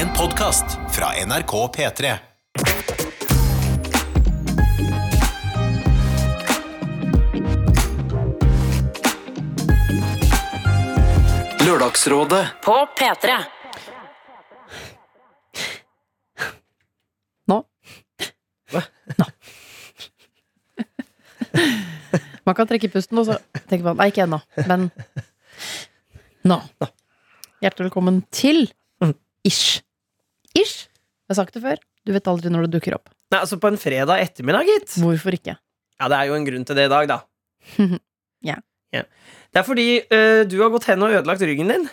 En podkast fra NRK P3. Lørdagsrådet På P3. Nå? Nå. Man kan trekke pusten, og så tenker man Nei, ikke ennå, men nå. Hjertelig velkommen til Ish. Ish. Jeg har sagt det før. Du vet aldri når det dukker opp. Nei, altså på en fredag ettermiddag, gitt. Hvorfor ikke? Ja, det er jo en grunn til det i dag, da. Ja. Det er fordi uh, du har gått hen og ødelagt ryggen din.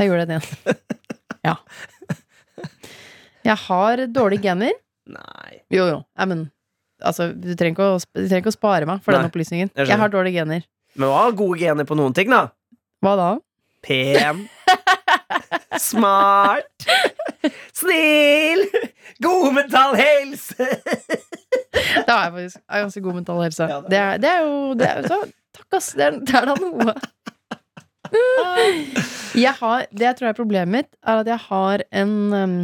Jeg gjorde det igjen. Ja. Jeg har dårlige gener. Nei. Jo, jo. Ja, men altså, du trenger å, du trenger ikke å spare meg for Nei, den opplysningen. jeg. Jeg har dårlige gener. Men hva har gode gener på noen ting, da? Hva da? Pen. Smart. Snill. God mental helse. Det har jeg faktisk. Har ganske god mental helse. Ja, det det, er, det er jo det er, så, Takk, ass. Det er, det er da noe. Jeg har, det jeg tror er problemet mitt, er at jeg har en um,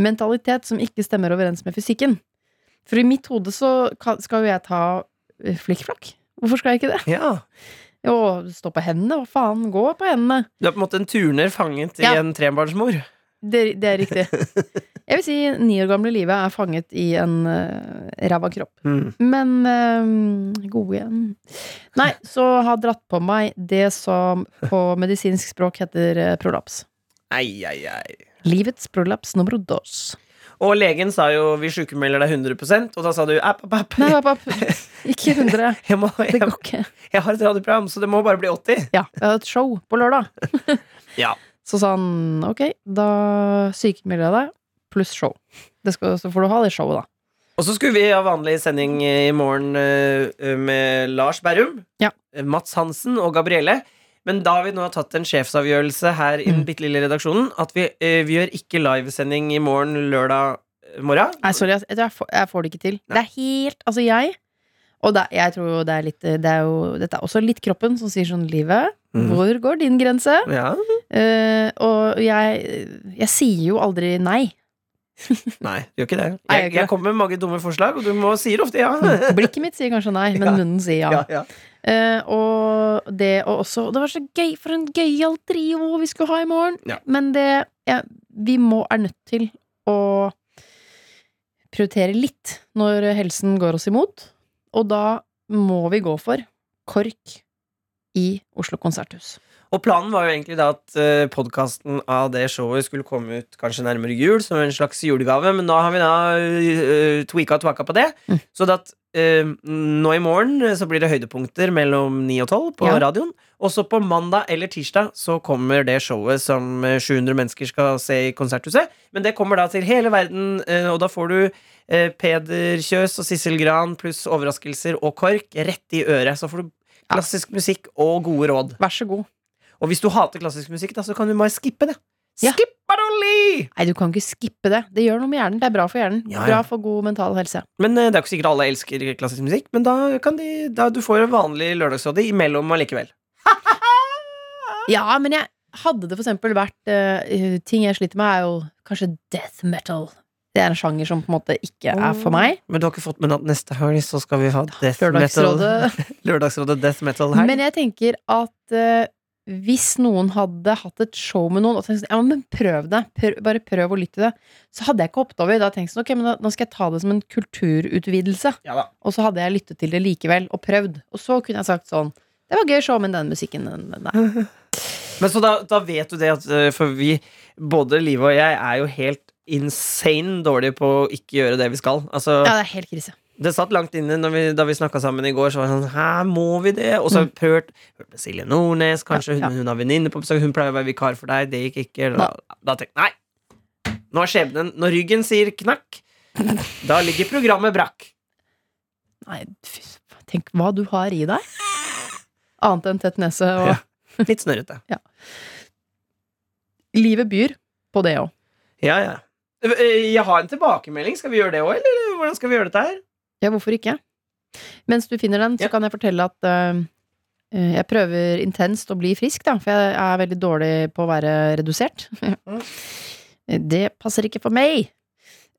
mentalitet som ikke stemmer overens med fysikken. For i mitt hode så skal jo jeg ta eh, flikkflakk. Hvorfor skal jeg ikke det? Ja. Jo, stå på hendene. Hva faen? Gå på hendene. Du er på en måte en turner fanget i en trebarnsmor. Det, det er riktig. Jeg vil si ni år gamle livet er fanget i en uh, ræva kropp. Mm. Men uh, god igjen. Nei, så har dratt på meg det som på medisinsk språk heter eh, prolaps. Ei, ei, ei. Livets prolaps nummer dos. Og legen sa jo 'vi sykemelder deg 100% og da sa du app, app, app. Nei, app, app. Ikke 100. Jeg, må, Det jeg, går ikke. jeg har et radioprogram, så det må bare bli 80. Ja, jeg har et show på lørdag. Ja. Så sa han ok, da sykemelder jeg deg, pluss show. Det skal, så får du ha det showet, da. Og så skulle vi ha vanlig sending i morgen eh, med Lars Berrum, Ja. Mats Hansen og Gabrielle. Men da vi nå har tatt en sjefsavgjørelse her i den Mm. bitte lille redaksjonen, at vi, eh, vi gjør ikke livesending i morgen lørdag eh, morgen. Nei, sorry, jeg, jeg, får, jeg får det ikke til. Det er helt Altså, jeg Og det, jeg tror jo det er litt Det er jo Dette er også litt kroppen som sier sånn Livet, Mhm. hvor går din grense? Ja. Eh, og jeg Jeg sier jo aldri nei. Nei, gjør ikke det. Nei, gjør Jeg, ikke jeg det. kommer med mange dumme forslag, og du må sier ofte ja. Blikket mitt sier kanskje nei, men Ja. munnen sier ja. ja, ja. Eh, og det og også Det var så gøy, for en gøyal trio vi skulle ha i morgen. Ja. Men det ja, Vi må er nødt til å prioritere litt når helsen går oss imot. Og da må vi gå for KORK i Oslo konserthus. Og planen var jo egentlig da at uh, podkasten av det showet skulle komme ut kanskje nærmere jul, som en slags julegave, men nå har vi da uh, tweaka og twaka på det. Mm. Så at uh, nå i morgen eh, så blir det høydepunkter mellom 9 og 12 på Ja. radioen. Og så på mandag eller tirsdag så kommer det showet som eh, 700 mennesker skal se i Konserthuset. Men det kommer da til hele verden, uh, og da får du eh, Peder Kjøs og Sissel Gran pluss overraskelser og KORK rett i øret. Så får du klassisk musikk og gode råd. Vær så god. Og hvis du hater klassisk musikk, da, så kan du bare skippe det. Ja. Skippadoli! Nei, du kan ikke skippe det. Det gjør noe med hjernen. Det er bra for hjernen. Ja, ja. Bra for god mental helse. Men eh, det er jo ikke sikkert alle elsker klassisk musikk, men da kan de da Du får en vanlig lørdagsråde imellom allikevel. Ja, men jeg hadde det for eksempel vært uh, Ting jeg sliter med, er jo kanskje death metal. Det er en sjanger som på en måte ikke er for meg. Men du har ikke fått med at neste helg så skal vi ha death metal Lørdagsrådet. Lørdagsrådet death metal her. Men jeg tenker at eh, hvis noen hadde hatt et show med noen og tenkt sånn, ja, men prøv det, prøv, bare prøv å lytte til det, så hadde jeg ikke hoppet over. Da hadde jeg tenkt sånn, ok, men da, nå skal jeg ta det som en kulturutvidelse. ja da. Og så hadde jeg lyttet til det likevel, og prøvd. Og så kunne jeg sagt sånn, det var gøy show, men den musikken, den- nei. Men så da, da vet du det at eh, For vi, både Live og jeg, er jo helt insane dårlige på å ikke gjøre det vi skal. Altså Ja, det er helt krise. Det satt langt inne vi, da vi snakka sammen i går. Så var det sånn, Hæ, må vi det? Og så har vi hørt, hørt med Silje Nordnes, kanskje Ja, ja. hun, hun har venninne på besøk, hun pleier å være vikar for deg, det gikk ikke. Da, da tenkte jeg nei. Nå er skjebnen Når ryggen sier knakk, da ligger programmet brakk. Nei, tenk hva du har i deg. Annet enn tett nese og Ja. Litt snørrete. Livet byr på det òg. Ja, ja. Eh, Jeg har en tilbakemelding. Skal vi gjøre det òg, eller hvordan skal vi gjøre dette her? Ja, hvorfor ikke? Mens du finner den, så Ja. kan jeg fortelle at eh, Jeg prøver intenst å bli frisk, da, for jeg er veldig dårlig på å være redusert. Det passer ikke for meg.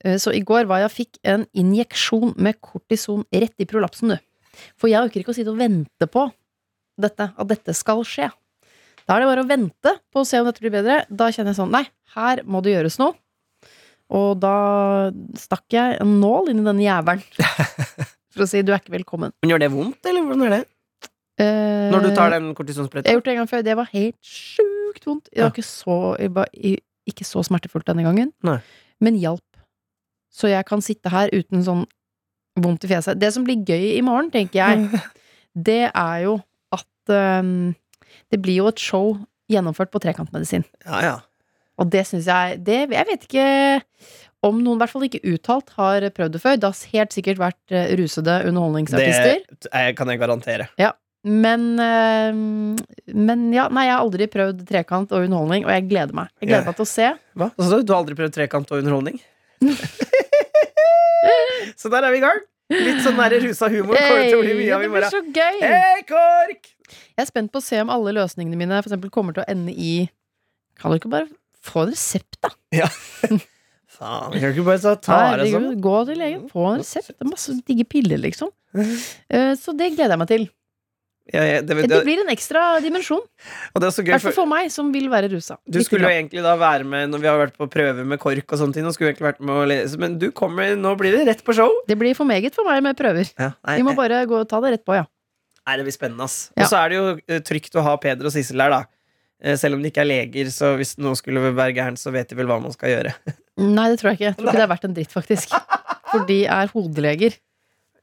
Eh, Så i går var jeg og fikk en injeksjon med kortison rett i prolapsen, du. For jeg orker ikke å sitte og vente på dette, at dette skal skje. Da er det bare å vente på å se om dette blir bedre. Da kjenner jeg sånn, nei, her må det gjøres noe. Og da stakk jeg en nål inn i denne jævelen. For å si du er ikke velkommen. Men gjør det vondt, eller hvordan er det? Når du tar den Jeg har gjort det en gang før. Det var helt sjukt vondt. Det var ikke så, var ikke så smertefullt denne gangen, Nei. men hjalp. Så jeg kan sitte her uten sånn vondt i fjeset. Det som blir gøy i morgen, tenker jeg, det er jo at um, det blir jo et show gjennomført på trekantmedisin. Ja, ja. Og det syns jeg det, Jeg vet ikke om noen, i hvert fall ikke uttalt, har prøvd det før. Det har helt sikkert vært eh, rusede underholdningsartister. Det kan jeg garantere. Men, eh, men ja, nei, jeg har aldri prøvd trekant og underholdning, og jeg gleder meg. Jeg gleder Ja. meg til å se. Hva? Hva du? Du har aldri prøvd trekant og underholdning? så der er vi i gang. Litt sånn der rusa humor kommer til å bli mye av i morgen. så gøy! Hei, KORK! Jeg er spent på å se om alle løsningene mine for eksempel, kommer til å ende i Kan du ikke bare få en resept, da? Faen, kan du ikke bare ta, det sånn? gå til legen, få en resept. Det er masse digge piller, liksom. Uh, Så det gleder jeg meg til. Ja, ja, det, Det det, blir en ekstra dimensjon. og det så I hvert fall for meg, som vil være rusa. du skulle jo egentlig da være med når vi har vært på prøve med KORK og sånne ting. Og skulle egentlig vært med å lese Men du kommer, nå blir det rett på show. Det blir for meget for meg med prøver. Ja, nei, Vi må bare gå og ta det rett på, ja. nei, det blir spennende, ass. Ja. Og så er det jo eh, trygt å ha Peder og Sissel der, da. Eh, Selv om de ikke er leger, så hvis noe skulle være gærent, så vet de vel hva man skal gjøre. Nei, det tror jeg ikke. Jeg tror ikke det er verdt en dritt, faktisk. For de er hodeleger.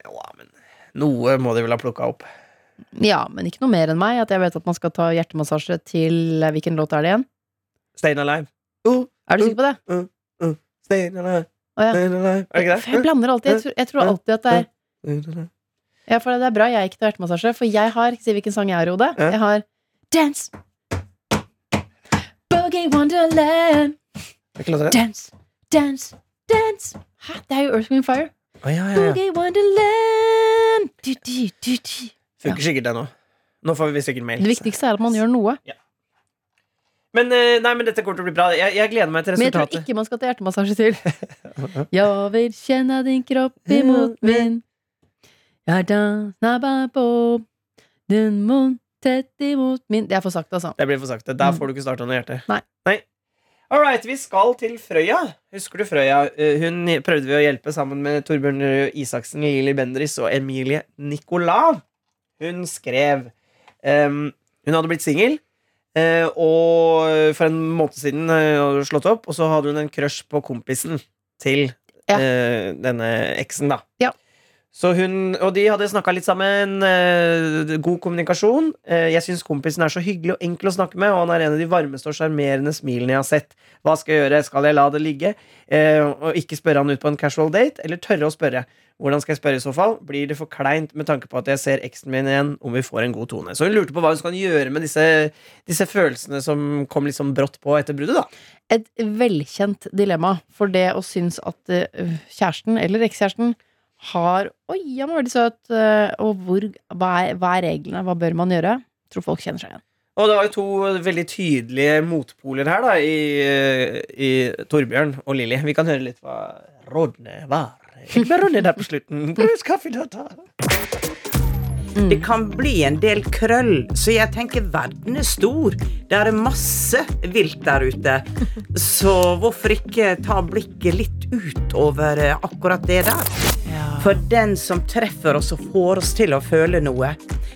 Ja, men noe må de vel ha plukka opp. Ja, men ikke noe mer enn meg. At jeg vet at man skal ta hjertemassasje til eh, Hvilken låt er det igjen? Stayin' alive. Uh, Er du sikker på det? stayin' alive. Oh, ja. Stayin' alive. Er det ikke For jeg blander alltid. Jeg tror, jeg tror alltid at det er? Ja, for det er bra jeg ikke tar hjertemassasje, for jeg har Si hvilken sang jeg har i hodet. Jeg har Dance. Boogie Wonderland. Hvilken låt er det? Dance, dance, dance. Hæ? Det er jo Earth, Wind Fire. Å, ja, ja, ja. Boogie Wonderland. Du, du, du, du. Funker sikkert det nå. Nå får vi sikkert mail. Det viktigste er at man gjør noe. Men, eh, nei, men dette kommer til å bli bra. Jeg, jeg gleder meg til Men jeg tror resultatet. ikke man skal ta hjertemassasje til. Jeg vil kjenne din kropp imot min. Jeg snabba på din munn tett imot min Det er for sakte, altså. Det blir for sakte. Der får du ikke starta noe hjerte. Nei. All right, vi skal til Frøya. Husker du Frøya? Eh, Hun prøvde vi å hjelpe sammen med Torbjørn Røe Isaksen, Lili Bendriss og Emilie Nicolas. Hun skrev um, Hun hadde blitt singel. Uh, og for en måned siden eh, hadde hun slått opp, og så hadde hun en crush på kompisen til Ja. uh, denne eksen, da. Ja. Så hun, og de hadde snakka litt sammen. eh, god kommunikasjon. Eh, jeg syns kompisen er så hyggelig og enkel å snakke med, og han er en av de varmeste og sjarmerende smilene jeg har sett. Hva skal jeg gjøre? Skal jeg la det ligge? Eh, og ikke spørre han ut på en casual date, eller tørre å spørre? Hvordan skal jeg spørre i så fall? Blir det for kleint med tanke på at jeg ser eksen min igjen, om vi får en god tone? Så hun lurte på hva hun skal gjøre med disse, disse følelsene som kom litt sånn brått på etter bruddet, da. Et velkjent dilemma for det å synes at eh, kjæresten eller ekskjæresten har Oi, han var veldig søt. eh, og hvor, hva, er, hva er reglene? Hva bør man gjøre? Jeg tror folk kjenner seg igjen. Og det var jo to veldig tydelige motpoler her, da, i, i Torbjørn og Lilly. Vi kan høre litt hva rådene var. Ikke bare rådene der på slutten. Brus kaffe, data. Mm. Det kan bli en del krøll, så jeg tenker verden er stor. Det er masse vilt der ute. Så hvorfor ikke ta blikket litt utover eh, akkurat det der? For den som treffer oss og får oss til å føle noe,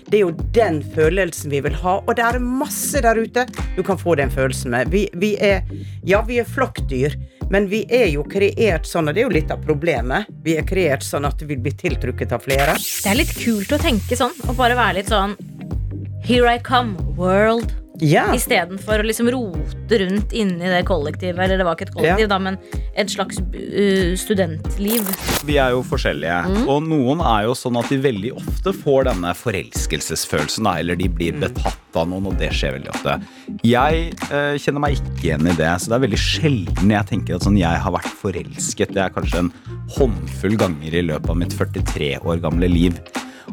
det er jo den følelsen vi vil ha. Og det er masse der ute du kan få den følelsen med. Vi, vi er Ja, vi er flokkdyr, men vi er jo kreert sånn, og det er jo litt av problemet. Vi er kreert sånn at vi blir tiltrukket av flere. Det er litt kult å tenke sånn, og bare være litt sånn Here I come, world. Ja. Istedenfor å liksom rote rundt inni det kollektivet. Eller det var ikke et kollektiv, da, men et slags uh, studentliv. Vi er jo forskjellige, og noen er jo sånn at de veldig ofte får denne forelskelsesfølelsen, da, eller de blir betatt av noen, og det skjer veldig ofte. Jeg uh, kjenner meg ikke igjen i det, så det er veldig sjelden jeg tenker at sånn, jeg har vært forelsket. Det er kanskje en håndfull ganger i løpet av mitt 43 år gamle liv.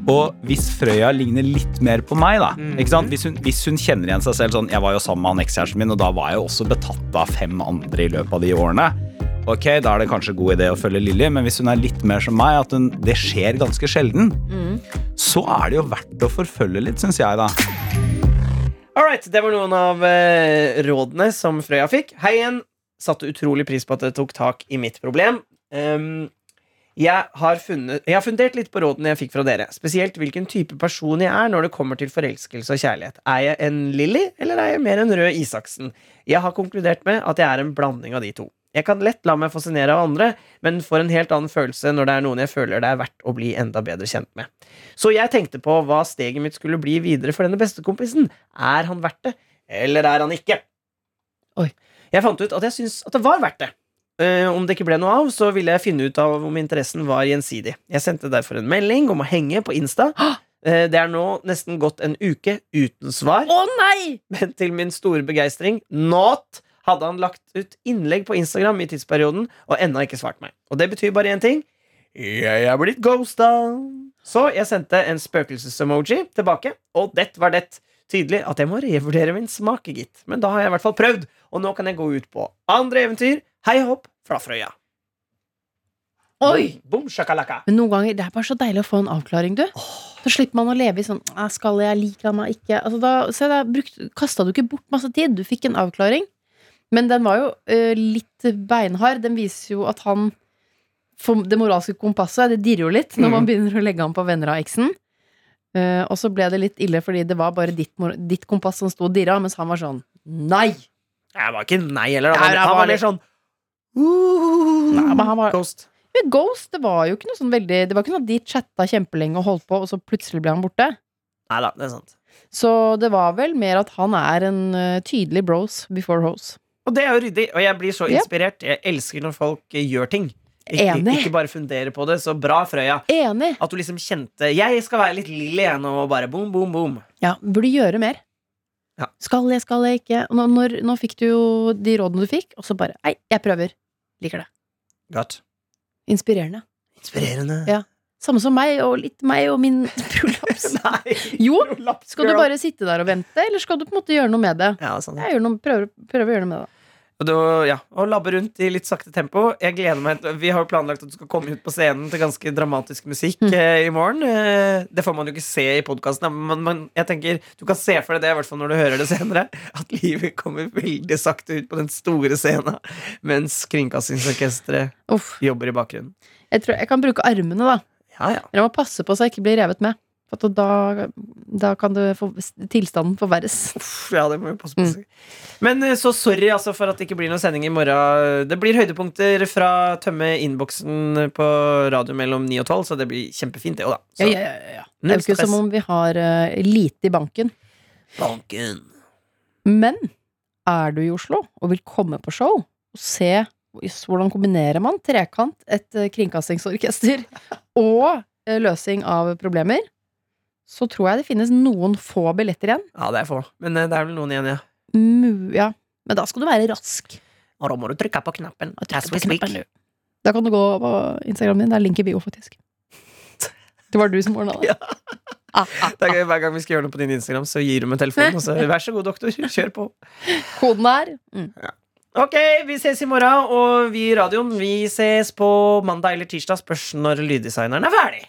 Og hvis Frøya ligner litt mer på meg, da Mhm. ikke sant? Hvis, hun, hvis hun kjenner igjen seg selv sånn Jeg var jo sammen med han ekskjæresten min, og da var jeg jo også betatt av fem andre i løpet av de årene. Ok, Da er det kanskje god idé å følge Lilly, men hvis hun er litt mer som meg, at hun, det skjer ganske sjelden, så er det jo verdt å forfølge litt, syns jeg, da. All right, det var noen av eh, rådene som Frøya fikk. Hei igjen. Satte utrolig pris på at dere tok tak i mitt problem. Ehm, jeg, har funnet, jeg har fundert litt på rådene jeg fikk fra dere. Spesielt hvilken type person jeg er når det kommer til forelskelse og kjærlighet. Er jeg en Lilly, eller er jeg mer en Rød Isaksen? Jeg har konkludert med at jeg er en blanding av de to. Jeg kan lett la meg fascinere av andre, men får en helt annen følelse når det er noen jeg føler det er verdt å bli enda bedre kjent med. Så jeg tenkte på hva steget mitt skulle bli videre for denne bestekompisen. Er han verdt det, eller er han ikke? Oi. Jeg fant ut at jeg syns at det var verdt det. Eh, om det ikke ble noe av, så ville jeg finne ut av om interessen var gjensidig. Jeg sendte derfor en melding om å henge på Insta. Eh, det er nå nesten gått en uke uten svar. Å nei! Men til min store begeistring, not, hadde han lagt ut innlegg på Instagram i tidsperioden og ennå ikke svart meg. Og det betyr bare én ting. Jeg er blitt ghosta. Så jeg sendte en spøkelses-emoji tilbake, og det var det. Tydelig at jeg må revurdere min smak, gitt. Men da har jeg i hvert fall prøvd, og nå kan jeg gå ut på andre eventyr. Hei hopp fra Frøya. Oi! Boom, shakalaka. Men noen ganger, det er bare så deilig å få en avklaring, du. Så slipper man å leve i sånn jeg Skal jeg, liker han meg ikke? Altså, da se, da brukt, kasta du ikke bort masse tid. Du fikk en avklaring. Men den var jo uh, litt beinhard. Den viser jo at han for Det moralske kompasset det dirrer jo litt når Mm. man begynner å legge an på venner av eksen. Uh, og så ble det litt ille fordi det var bare ditt, ditt kompass som sto og dirra, mens han var sånn Nei! Jeg var ikke nei heller. Han, var var mer litt- sånn uh, Nei, men han var- Ghost. Men Ghost, det var jo ikke noe sånn veldig Det var ikke noe at de chatta kjempelenge og holdt på, og så plutselig ble han borte. Nei da, det er sant. Så det var vel mer at han er en uh, tydelig bros before hose. Og det er jo ryddig, og jeg blir så inspirert. Jeg elsker når folk eh, gjør ting. Ikke, Enig. ikke bare fundere på det. Så bra, Frøya. Enig! At du liksom kjente Jeg skal være litt lille igjen, og bare boom, boom, boom. Ja, burde gjøre mer. Ja. Skal jeg, skal jeg ikke? Nå, når, nå fikk du jo de rådene du fikk, og så bare Nei, jeg prøver. Liker det. Godt. Inspirerende. Inspirerende. Ja. Samme som meg, og litt meg og min prolaps. Nei. Jo, Prolaps Skal du bare sitte der og vente, eller skal du på en måte gjøre noe med det? Ja, er. Jeg noe, prøver, prøver å gjøre noe med det. Og, da, ja, og labbe rundt i litt sakte tempo. Jeg gleder meg Vi har jo planlagt at du skal komme ut på scenen til ganske dramatisk musikk Mm. eh, i morgen. Eh, det får man jo ikke se i podkasten, men, men jeg tenker du kan se for deg det, i hvert fall når du hører det senere. At livet kommer veldig sakte ut på den store scenen, mens Kringkastingsorkesteret jobber i bakgrunnen. Jeg, tror, jeg kan bruke armene, da. Ja, ja. Dere må passe på så jeg ikke blir revet med. For da, da kan du få, tilstanden forverres. Uff, ja, det må vi passe på. Mm. Men eh, så sorry altså for at det ikke blir noen sending i morgen. Det blir høydepunkter fra tømme innboksen på radio mellom 9 og 12, så det blir kjempefint, det òg, da. Så, ja, ja, ja. Det er jo ikke som om vi har uh, lite i banken. Banken. Men er du i Oslo og vil komme på show og se hvordan kombinerer man trekant, et eh, kringkastingsorkester og løsning av problemer, så tror jeg det finnes noen få billetter igjen. Ja, det er få. Men eh, det er vel noen igjen, ja. Mu ja. Men da skal du være rask. Og da må du trykke på knappen. Trykke på knappen. Da kan du gå på Instagramen din. Det er link i bio, faktisk. Det var du som ordna det. Ja. Ah, ah, er Hver gang vi skal gjøre noe på din Instagram, så gir du meg telefonen. Og så, Vær så god, doktor. Kjør på. Koden er mm. Ok, vi ses i morgen, og vi i radioen Vi ses på mandag eller tirsdag. Spørs når lyddesigneren er ferdig.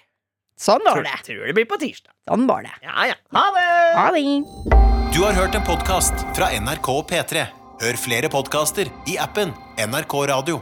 Sånn var Tror, det. tror det blir på tirsdag. Sånn var det. Ja, ja. Ha det! Ha det. Du har hørt en podkast fra NRK P3. Hør flere podkaster i appen NRK Radio.